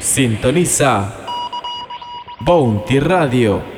Sintoniza Bounty Radio.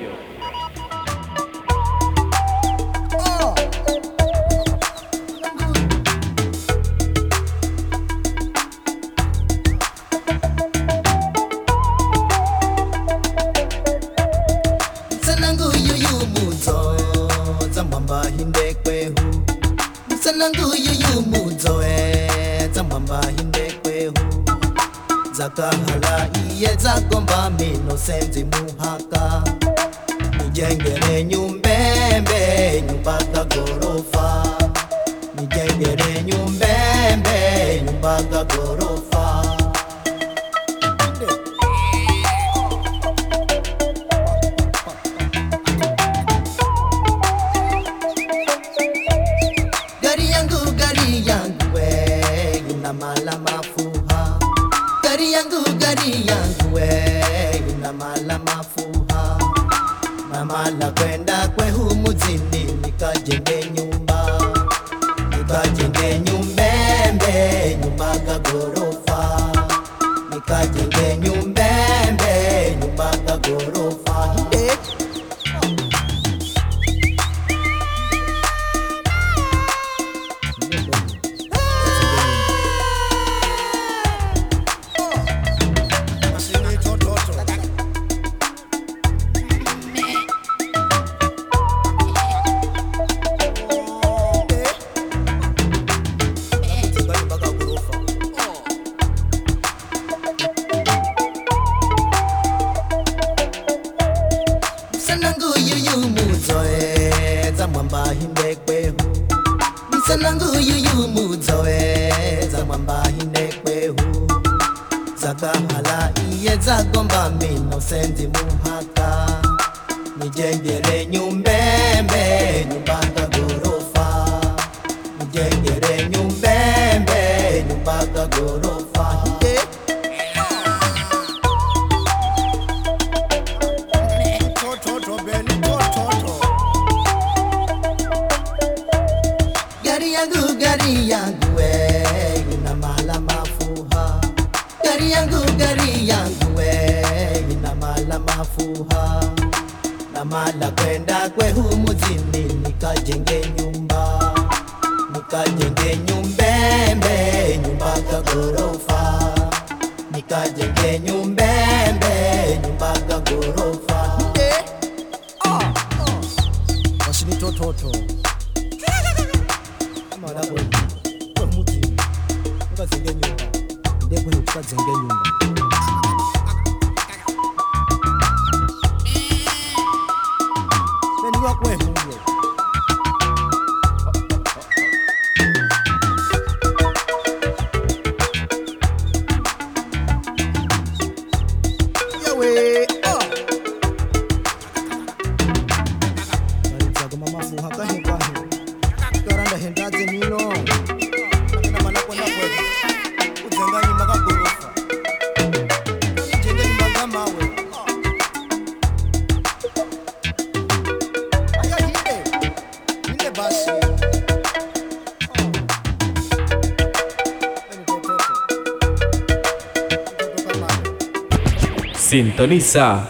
Sintoniza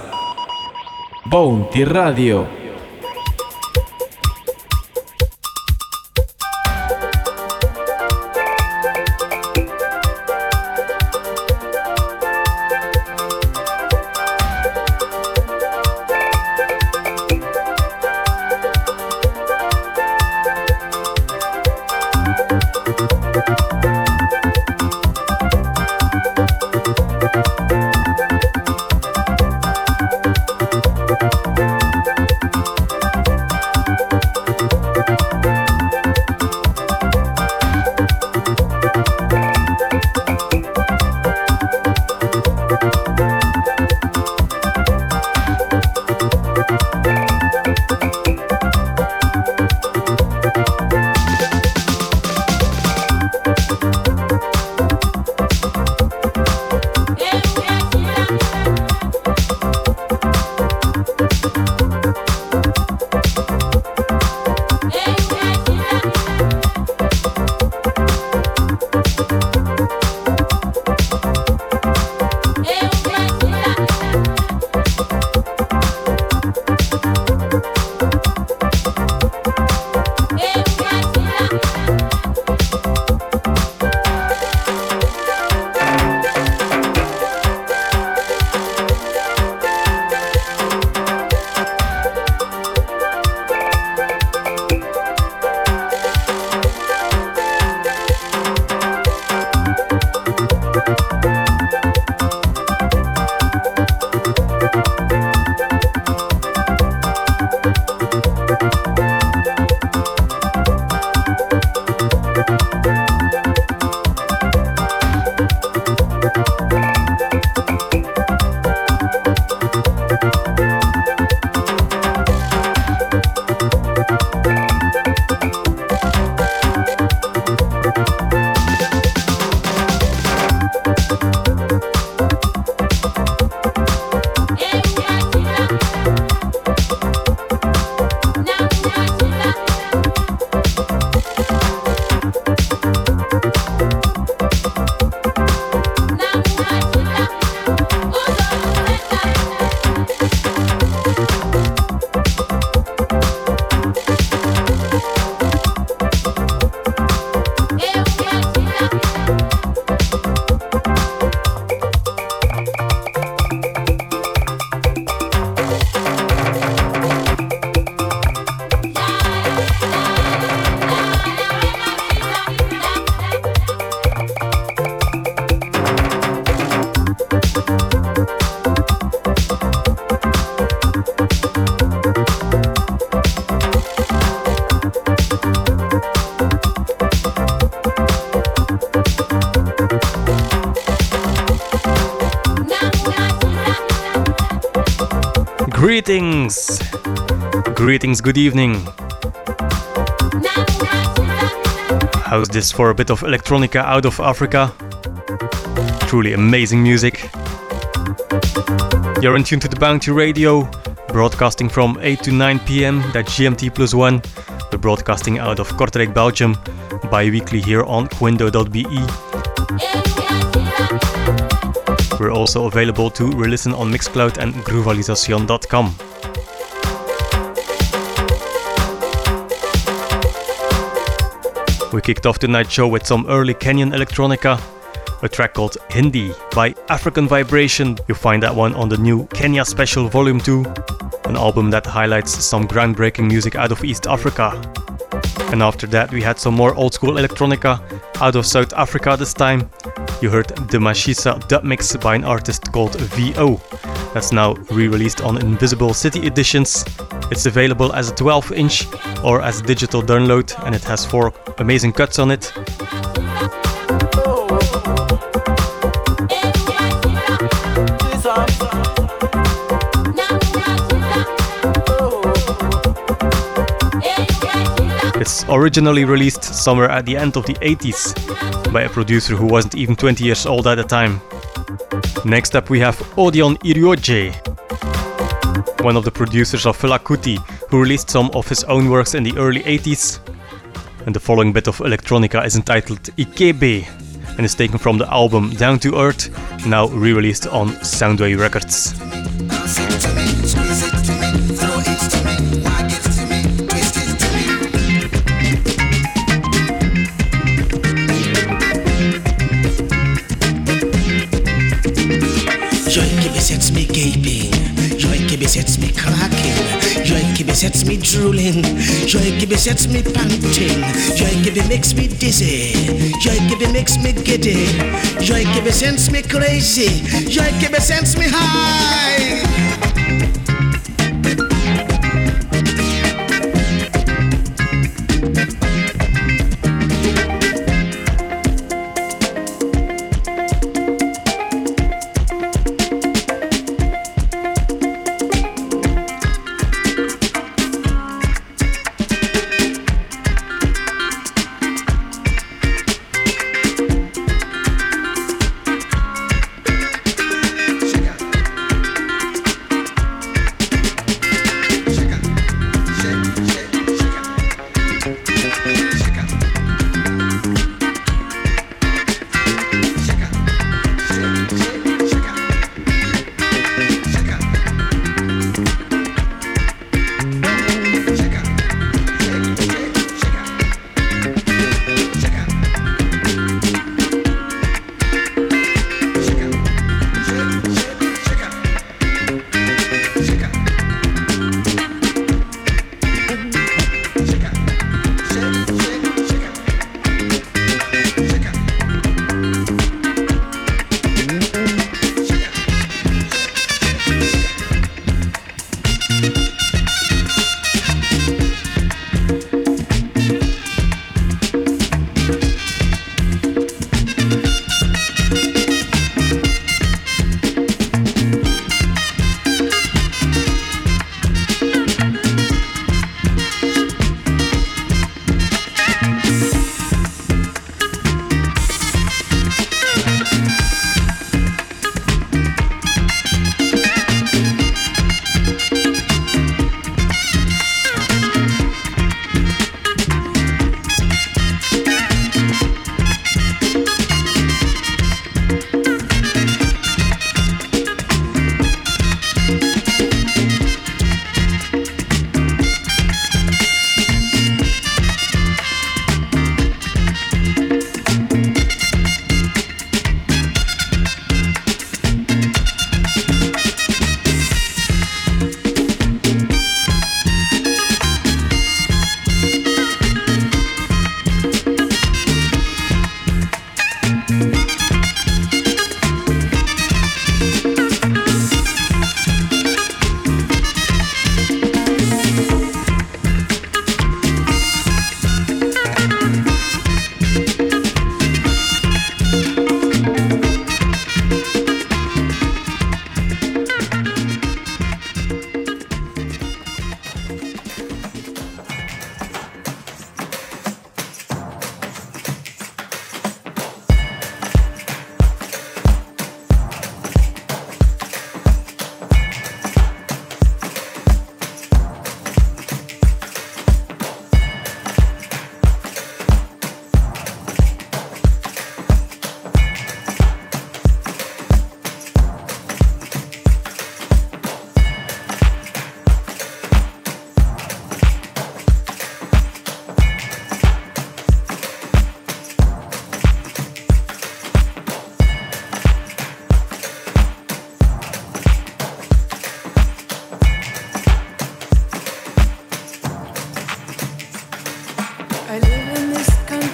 Bounty Radio. Greetings! Greetings, good evening. How's this for a bit of electronica out of Africa? Truly amazing music. You're in tune to the Bounty Radio, broadcasting from 8 to 9 pm, that's GMT plus 1. We're broadcasting out of Kortrijk, Belgium, bi weekly here on quindo.be. We're also available to re-listen on Mixcloud and groovalization.com. We kicked off tonight's show with some early Kenyan electronica, a track called Hinde by African Vibration. You'll find that one on the new Kenya Special Volume 2, an album that highlights some groundbreaking music out of East Africa. And after that, we had some more old school electronica out of South Africa this time. You heard the Mashisa dub mix by an artist called VO. That's now re released on Invisible City editions. It's available as a 12 inch or as a digital download, and it has four amazing cuts on it. Originally released somewhere at the end of the 80s by a producer who wasn't even 20 years old at the time. Next up, we have Odion Iruoje, one of the producers of Fela Kuti, who released some of his own works in the early 80s. And the following bit of electronica is entitled Ikebe and is taken from the album Down to Earth, now re released on Soundway Records. Me cracking. Joy Kibbe sets me drooling. Joy Kibbe sets me panting. Joy Kibbe makes me dizzy. Joy Kibbe makes me giddy. Joy Kibbe sends me crazy. Joy Kibbe sends me high.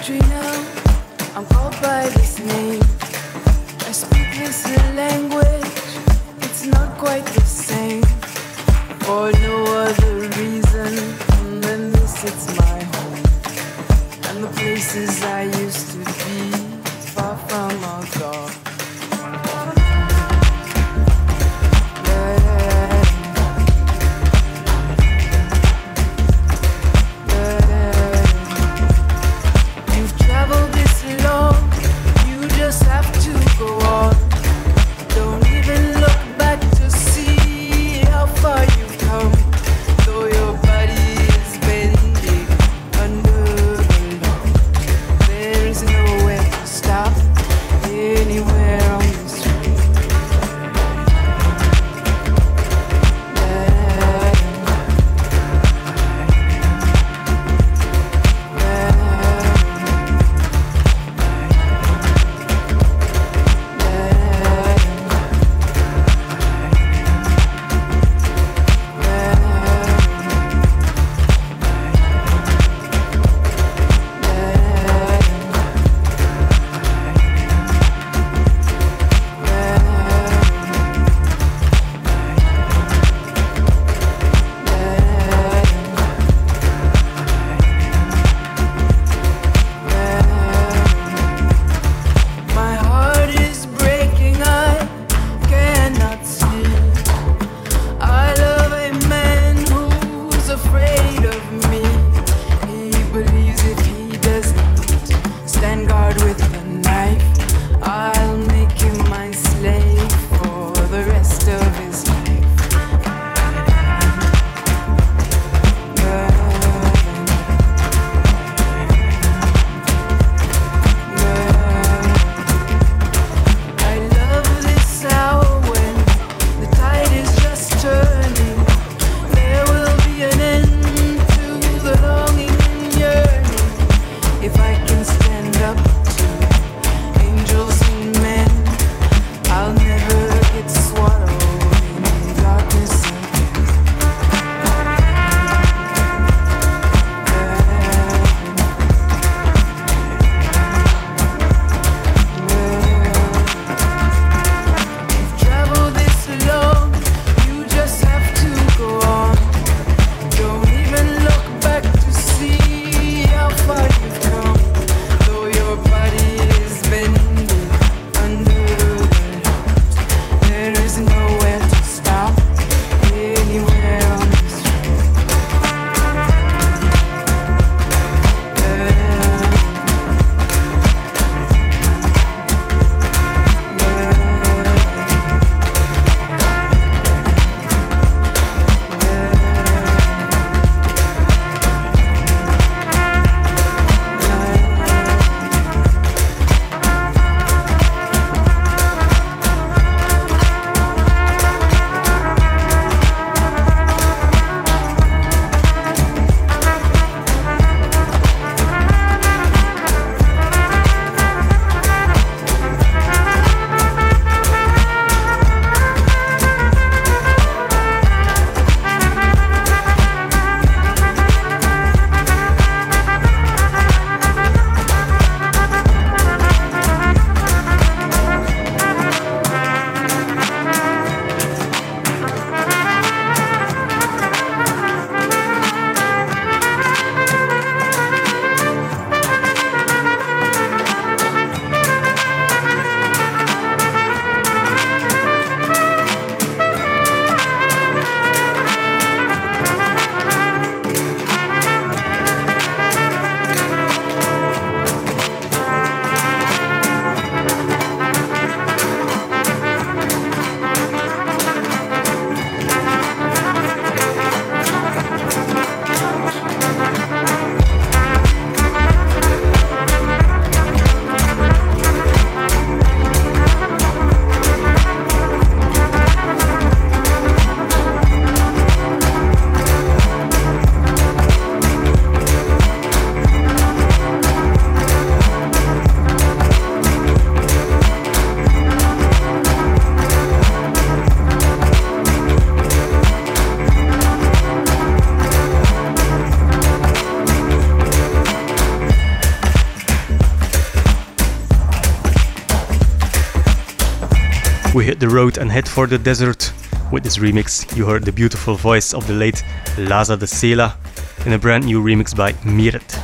Adrenal, I'm called by this name. I speak this language, it's not quite the same. For no other reason than this, it's my home. And the places I used to. The road and head for the desert. With this remix, you heard the beautiful voice of the late Lhasa de Sela in a brand new remix by Miret.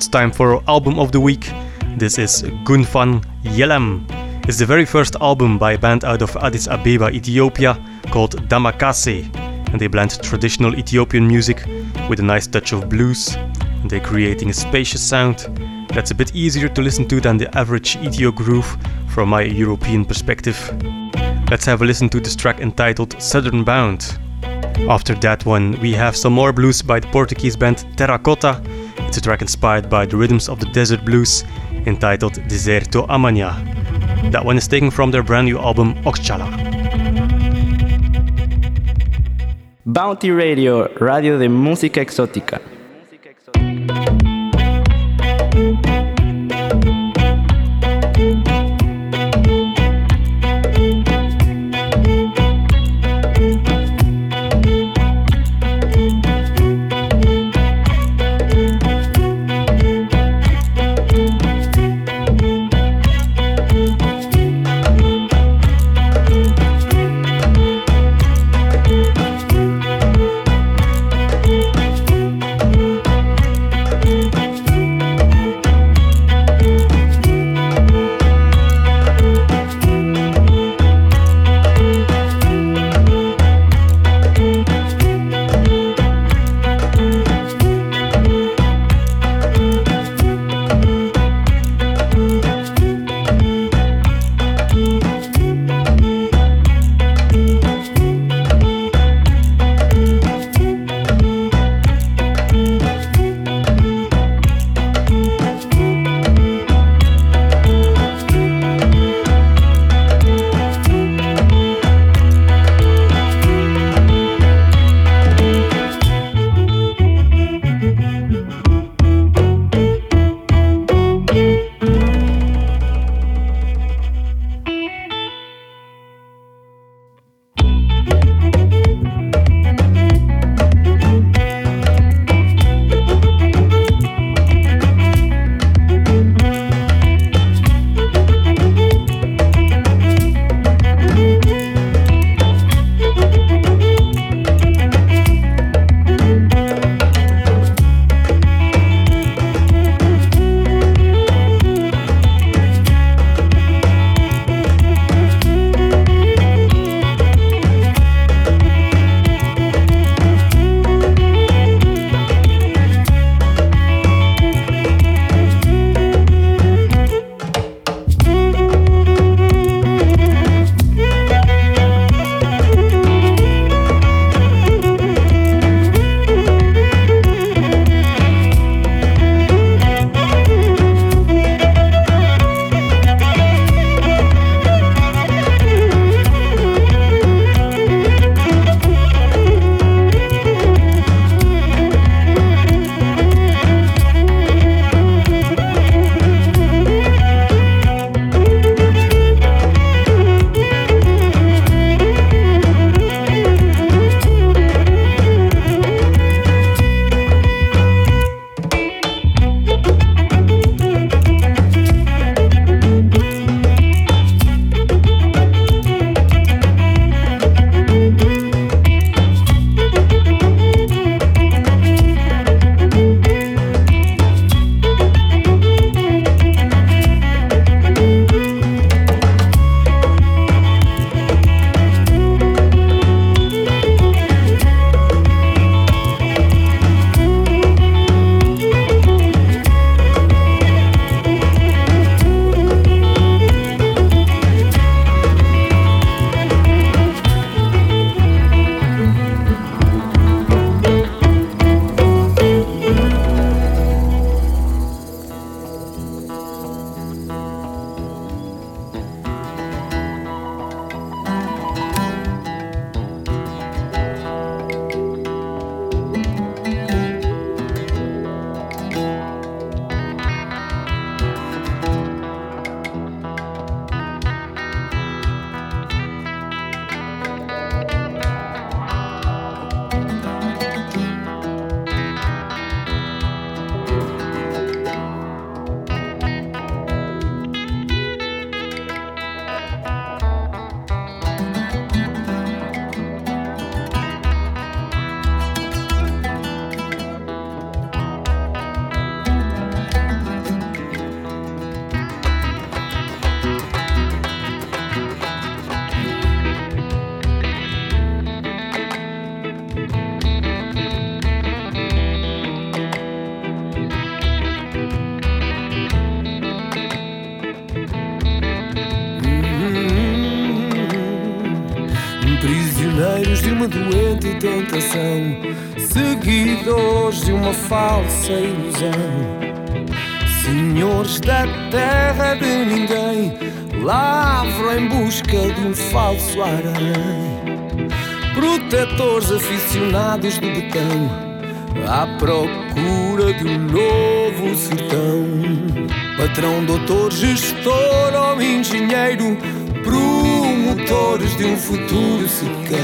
It's time for album of the week. This is Gunfan Yellem. It's the very first album by a band out of Addis Abeba, Ethiopia, called Damakase. And they blend traditional Ethiopian music with a nice touch of blues. And they're creating a spacious sound that's a bit easier to listen to than the average Ethio groove from my European perspective. Let's have a listen to this track entitled Southern Bound. After that one, we have some more blues by the Portuguese band Terrakota it's a track inspired by the rhythms of the desert blues entitled Deserto Amanhã. That one is taken from their brand new album Oxchala. Bounty Radio, radio de música exótica. Prisioneiros de uma doente tentação, seguidores de uma falsa ilusão. Senhores da terra de ninguém, lavram em busca de um falso harém. Protetores aficionados do betão, à procura de um novo sertão. Patrão, doutor, gestor ou engenheiro, promotores de um futuro sequer.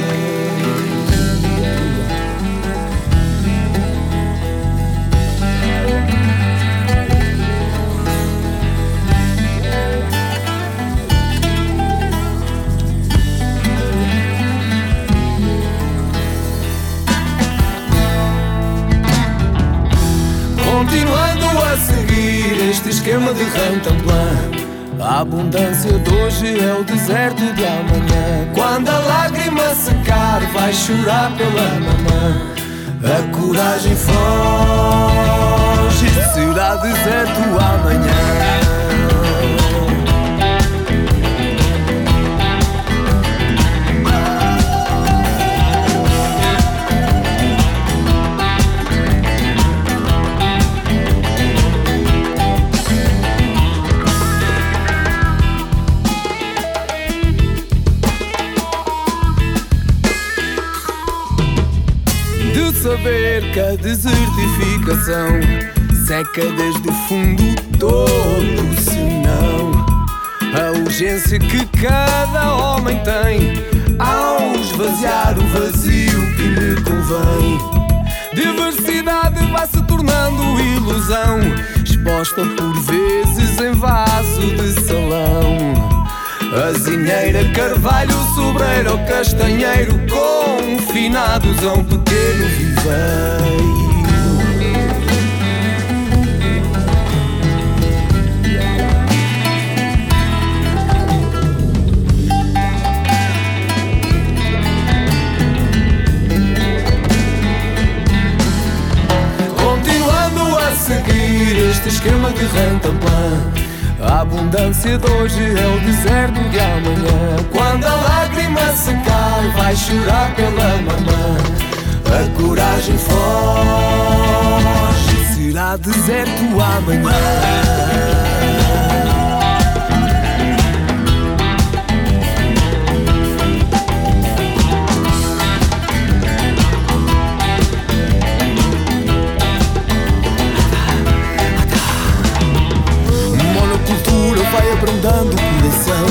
Continuando a seguir este esquema de rantamplan A abundância de hoje é o deserto de amanhã. Quando a lágrima secar vai chorar pela mamã. A coragem foge, será deserto amanhã saber que a desertificação seca desde o fundo todo o senão A urgência que cada homem tem ao esvaziar o vazio que lhe convém. Diversidade vai se tornando ilusão Exposta por vezes em vaso de salão Azinheira, carvalho, sobreiro castanheiro Confinados a um pequeno viveiro. Continuando a seguir este esquema de rantamplan a abundância de hoje é o deserto de amanhã. Quando a lágrima secar, vai chorar pela mamã. A coragem foge, será deserto amanhã. Vai abrandando o coração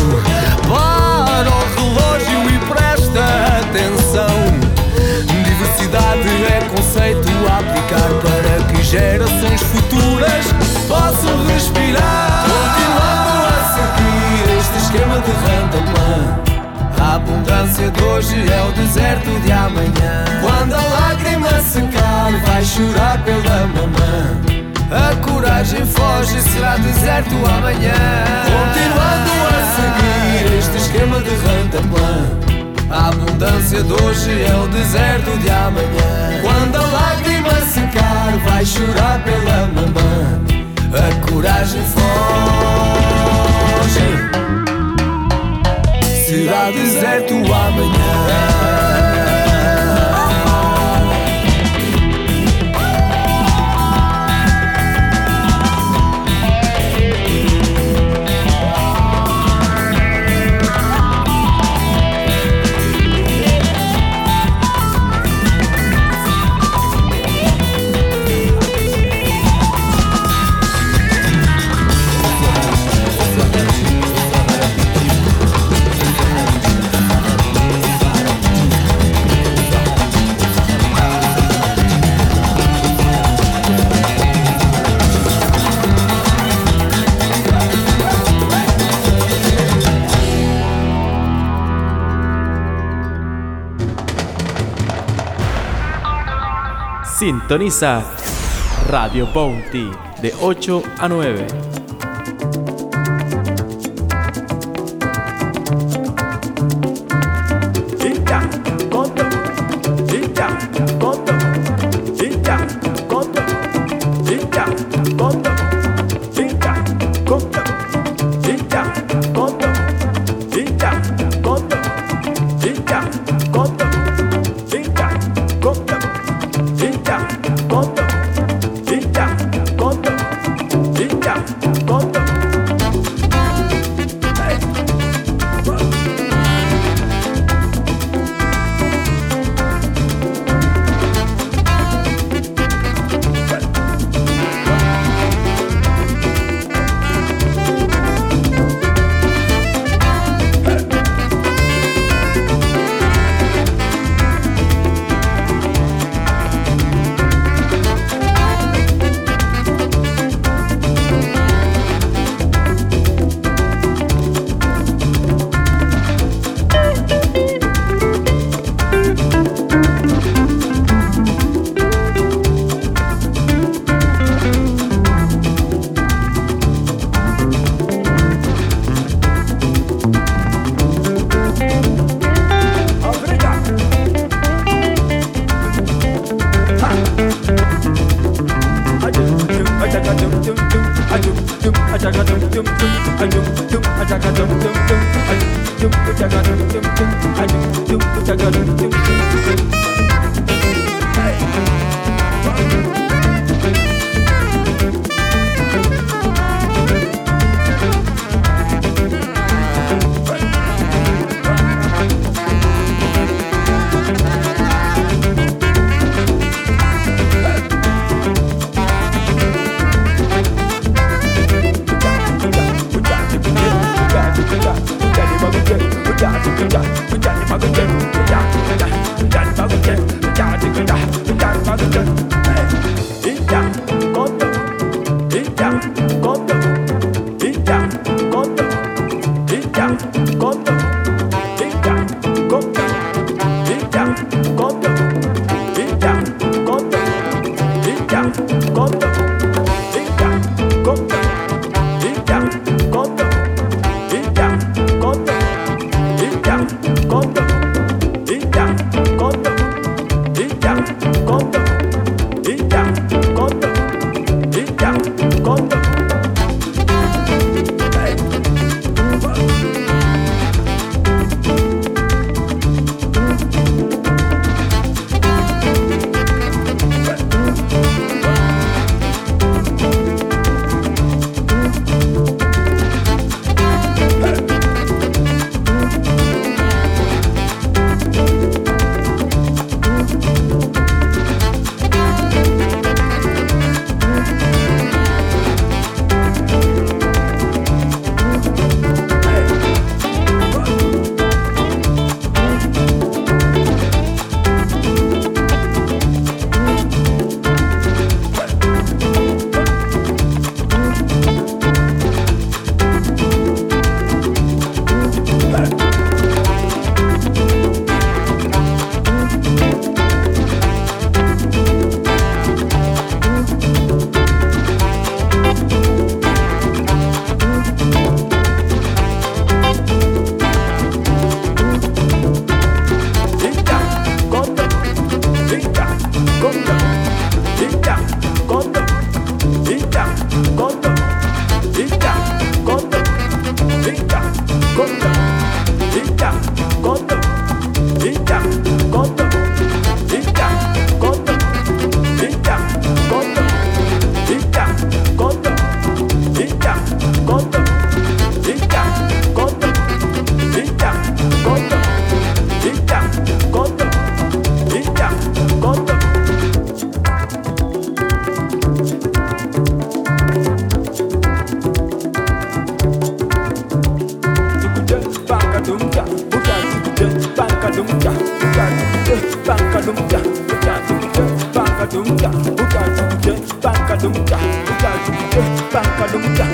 Para o relógio e presta atenção Diversidade é conceito a aplicar Para que gerações futuras possam respirar Continuando a seguir este esquema de rantamplan a abundância de hoje é o deserto de amanhã. Quando a lágrima secar, vai chorar pela mamã. A coragem foge, será deserto amanhã. Continuando a seguir este esquema de rantamplan. A abundância de hoje é o deserto de amanhã. Quando a lágrima secar, vai chorar pela mamã. A coragem foge será deserto amanhã. Sintoniza Radio Bounty de 8 a 9. Conta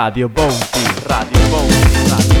Radio Bounty, Radio Bounty, Radio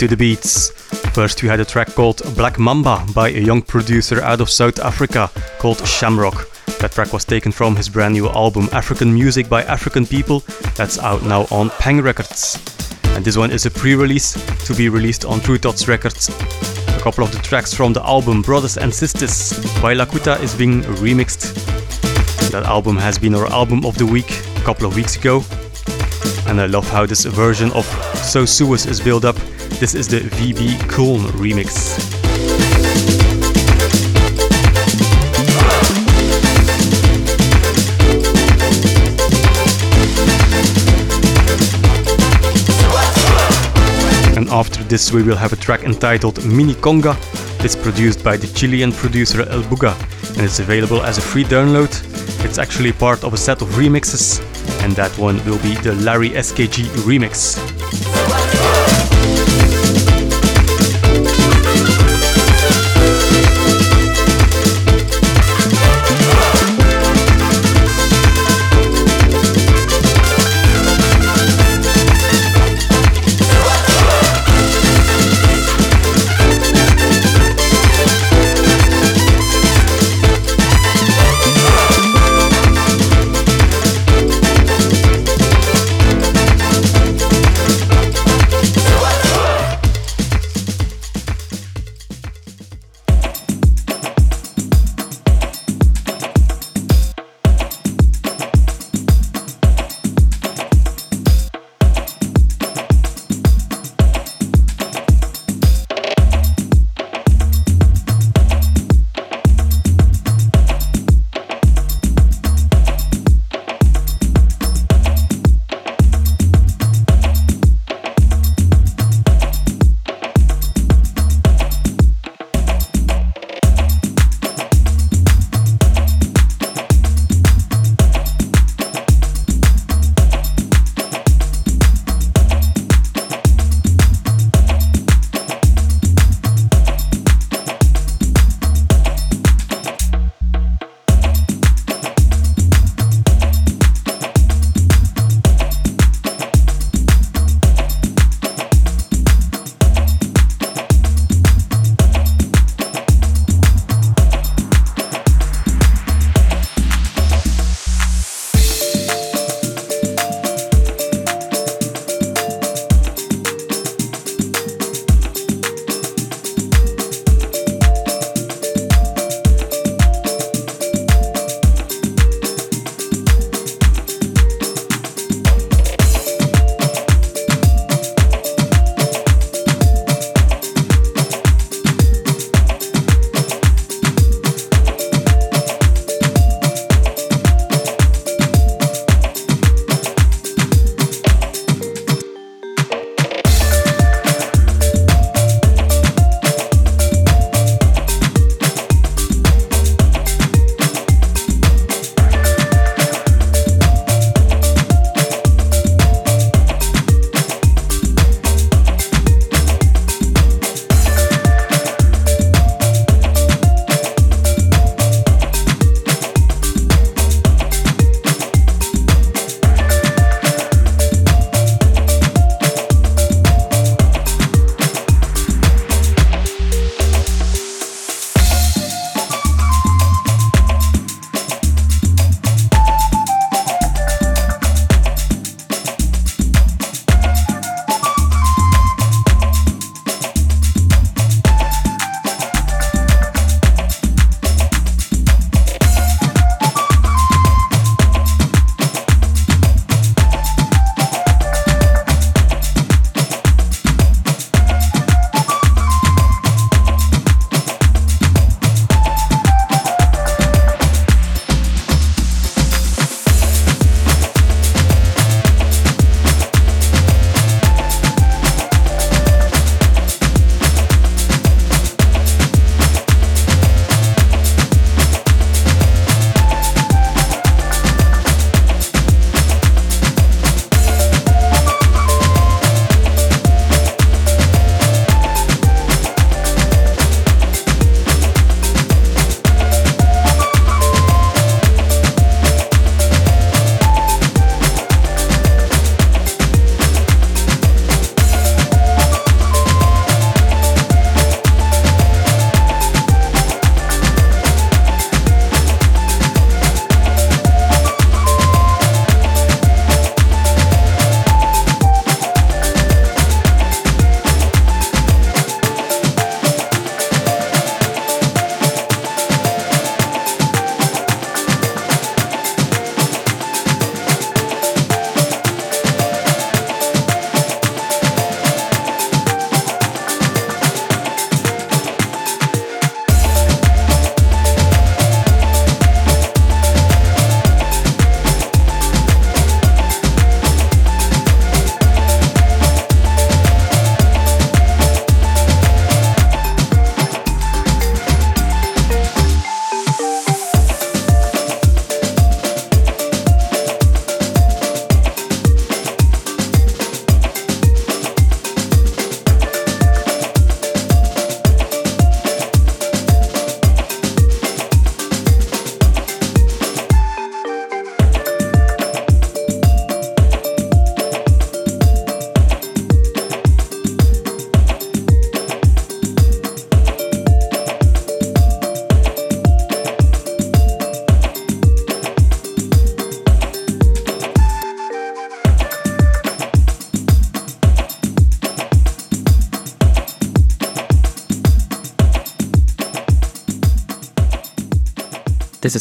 Into the beats. First, we had a track called Black Mamba by a young producer out of South Africa called Shamrock. That track was taken from his brand new album African Music by African People, that's out now on Peng Records. And this one is a pre release to be released on Tru Thoughts Records. A couple of the tracks from the album Brothers and Sisters by Lakuta is being remixed. That album has been our album of the week a couple of weeks ago. And I love how this version of So Sue Us is built up. This is the VB Kühl remix. And after this, we will have a track entitled Mini Conga. It's produced by the Chilean producer El Buga and it's available as a free download. It's actually part of a set of remixes, and that one will be the Larry SKG remix.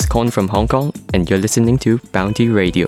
Con from Hong Kong, and you're listening to Bounty Radio.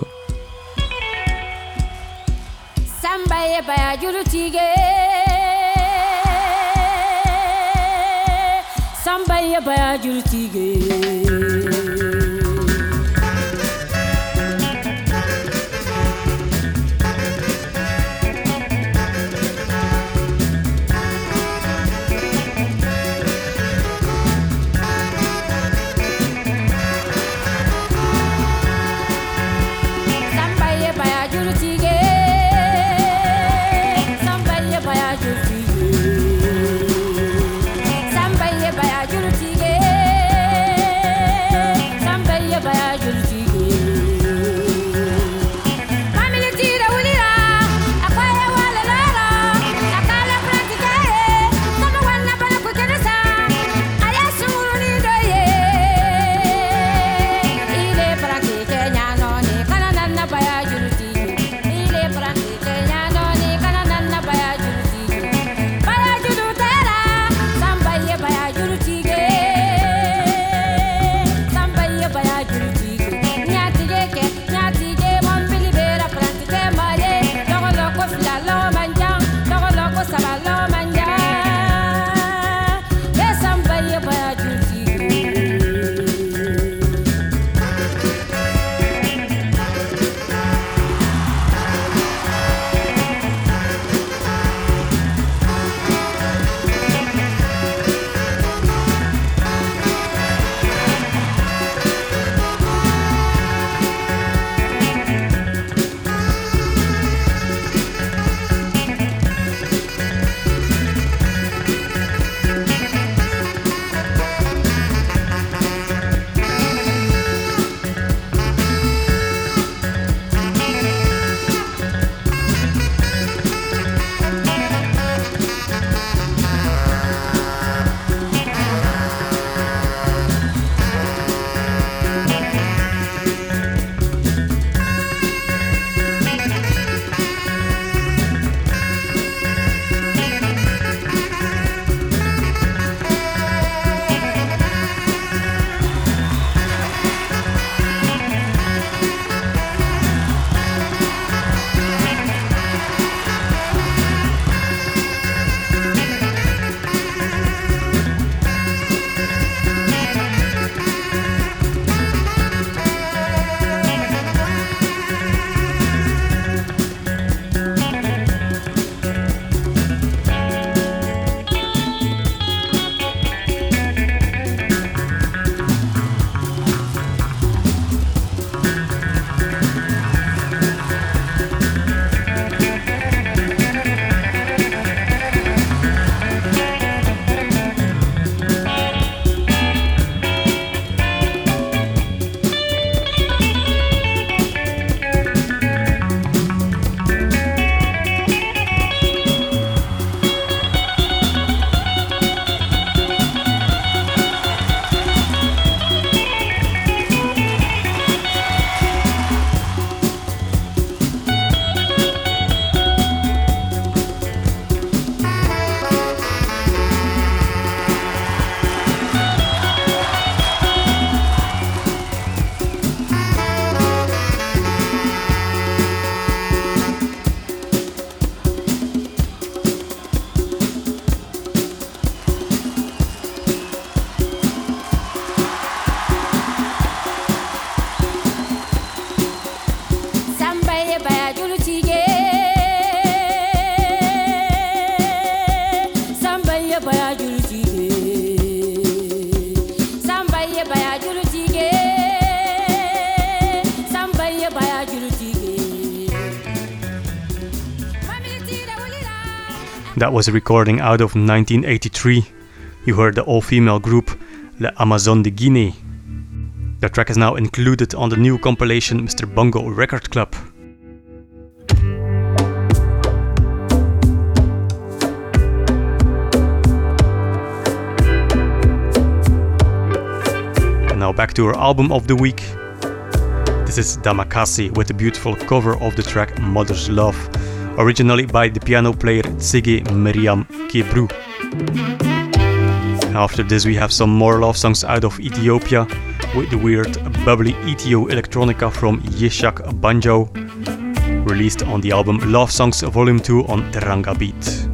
That was a recording out of 1983. You heard the all female group Les Amazones de Guinée. The track is now included on the new compilation Mr. Bongo Record Club. And now back to our album of the week. This is Damakase with a beautiful cover of the track Mother's Love, originally by the piano player Tsege Miriam Kebru. After this, we have some more love songs out of Ethiopia with the weird bubbly Ethio electronica from Yishak Banjaw, released on the album Love Songs Volume 2 on Teranga Beat.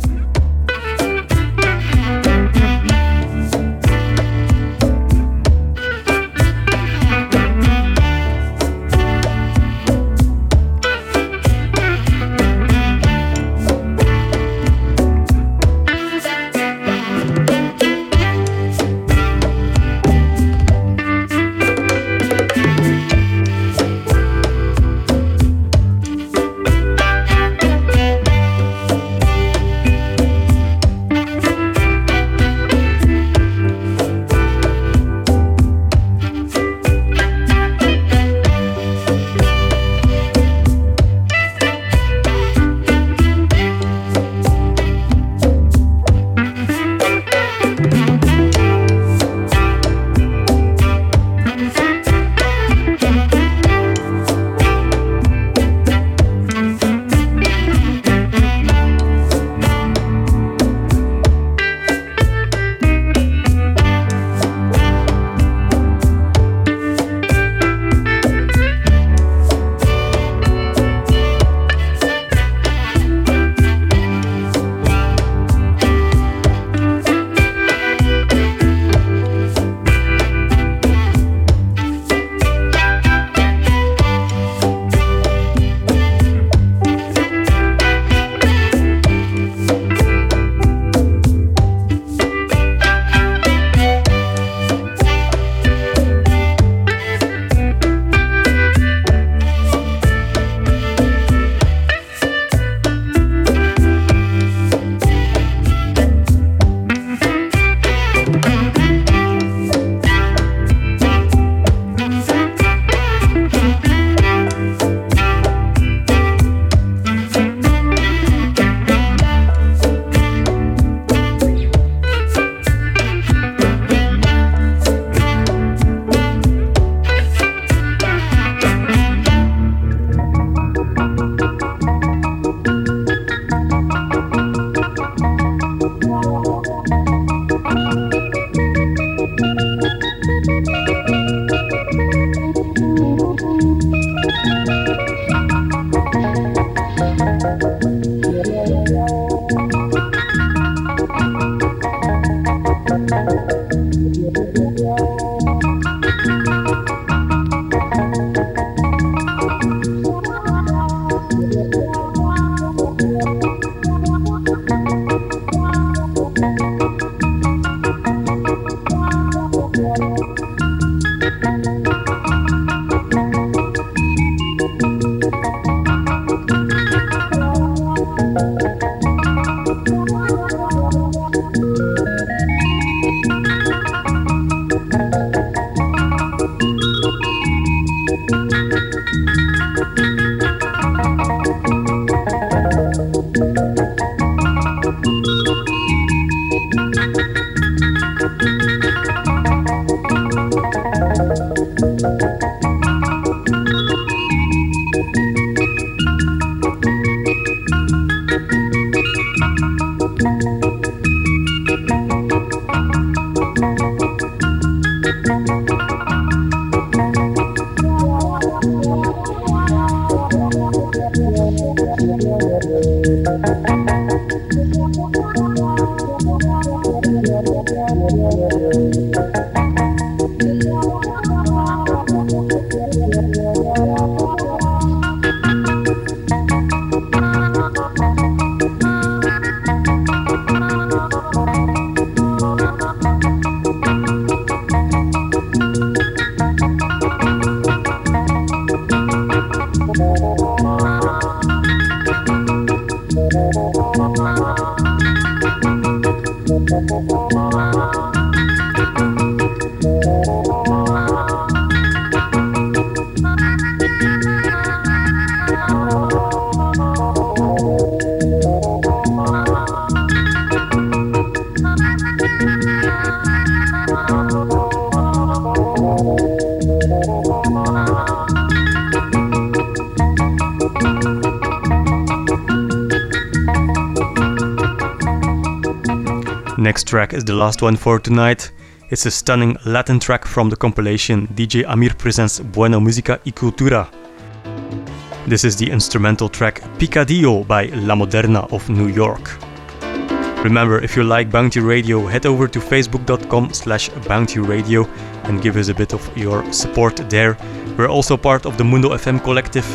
Track is the last one for tonight. It's a stunning Latin track from the compilation DJ Amir presents Buena Musica y Cultura. This is the instrumental track Picadillo by La Moderna of New York. Remember, if you like Bounty Radio, head over to facebook.com slash bountyradio and give us a bit of your support there. We're also part of the Mundo FM collective.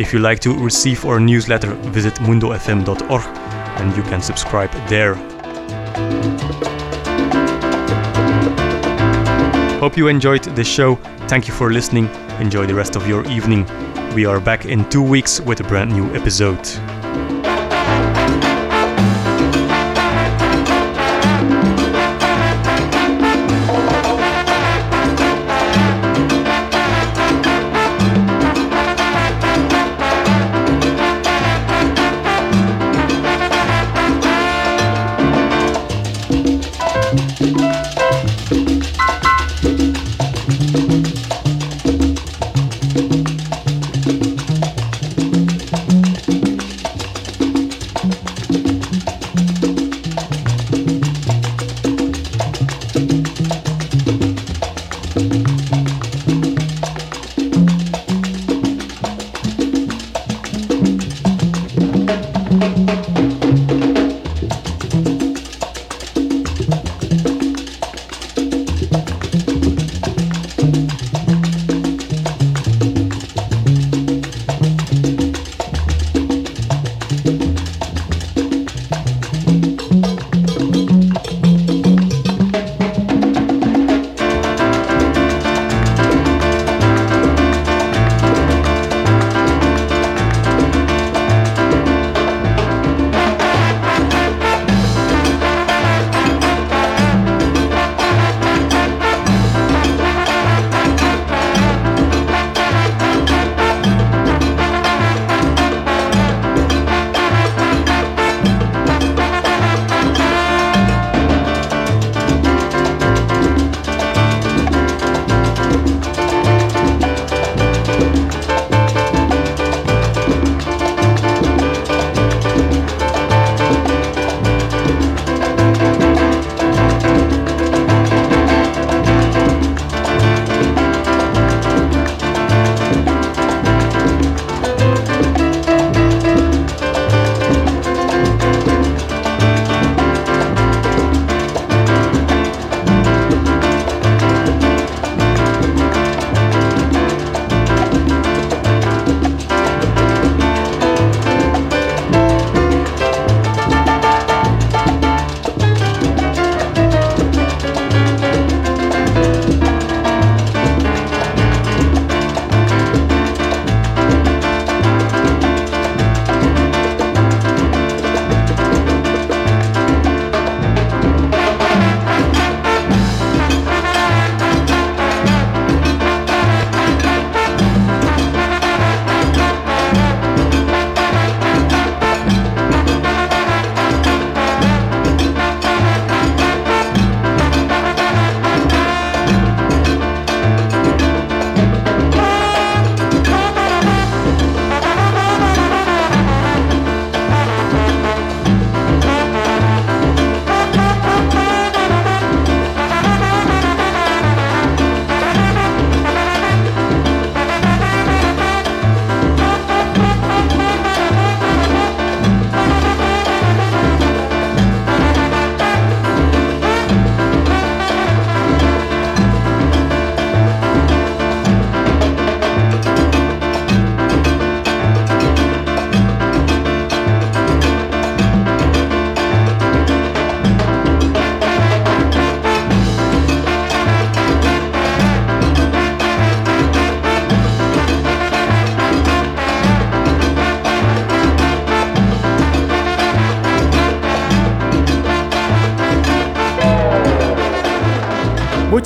If you like to receive our newsletter, visit mundofm.org and you can subscribe there. Hope you enjoyed this show. Thank you for listening. Enjoy the rest of your evening. We are back in two weeks with a brand new episode.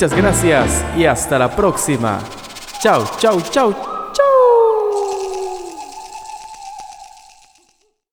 Muchas gracias y hasta la próxima. Chao, chao, chao,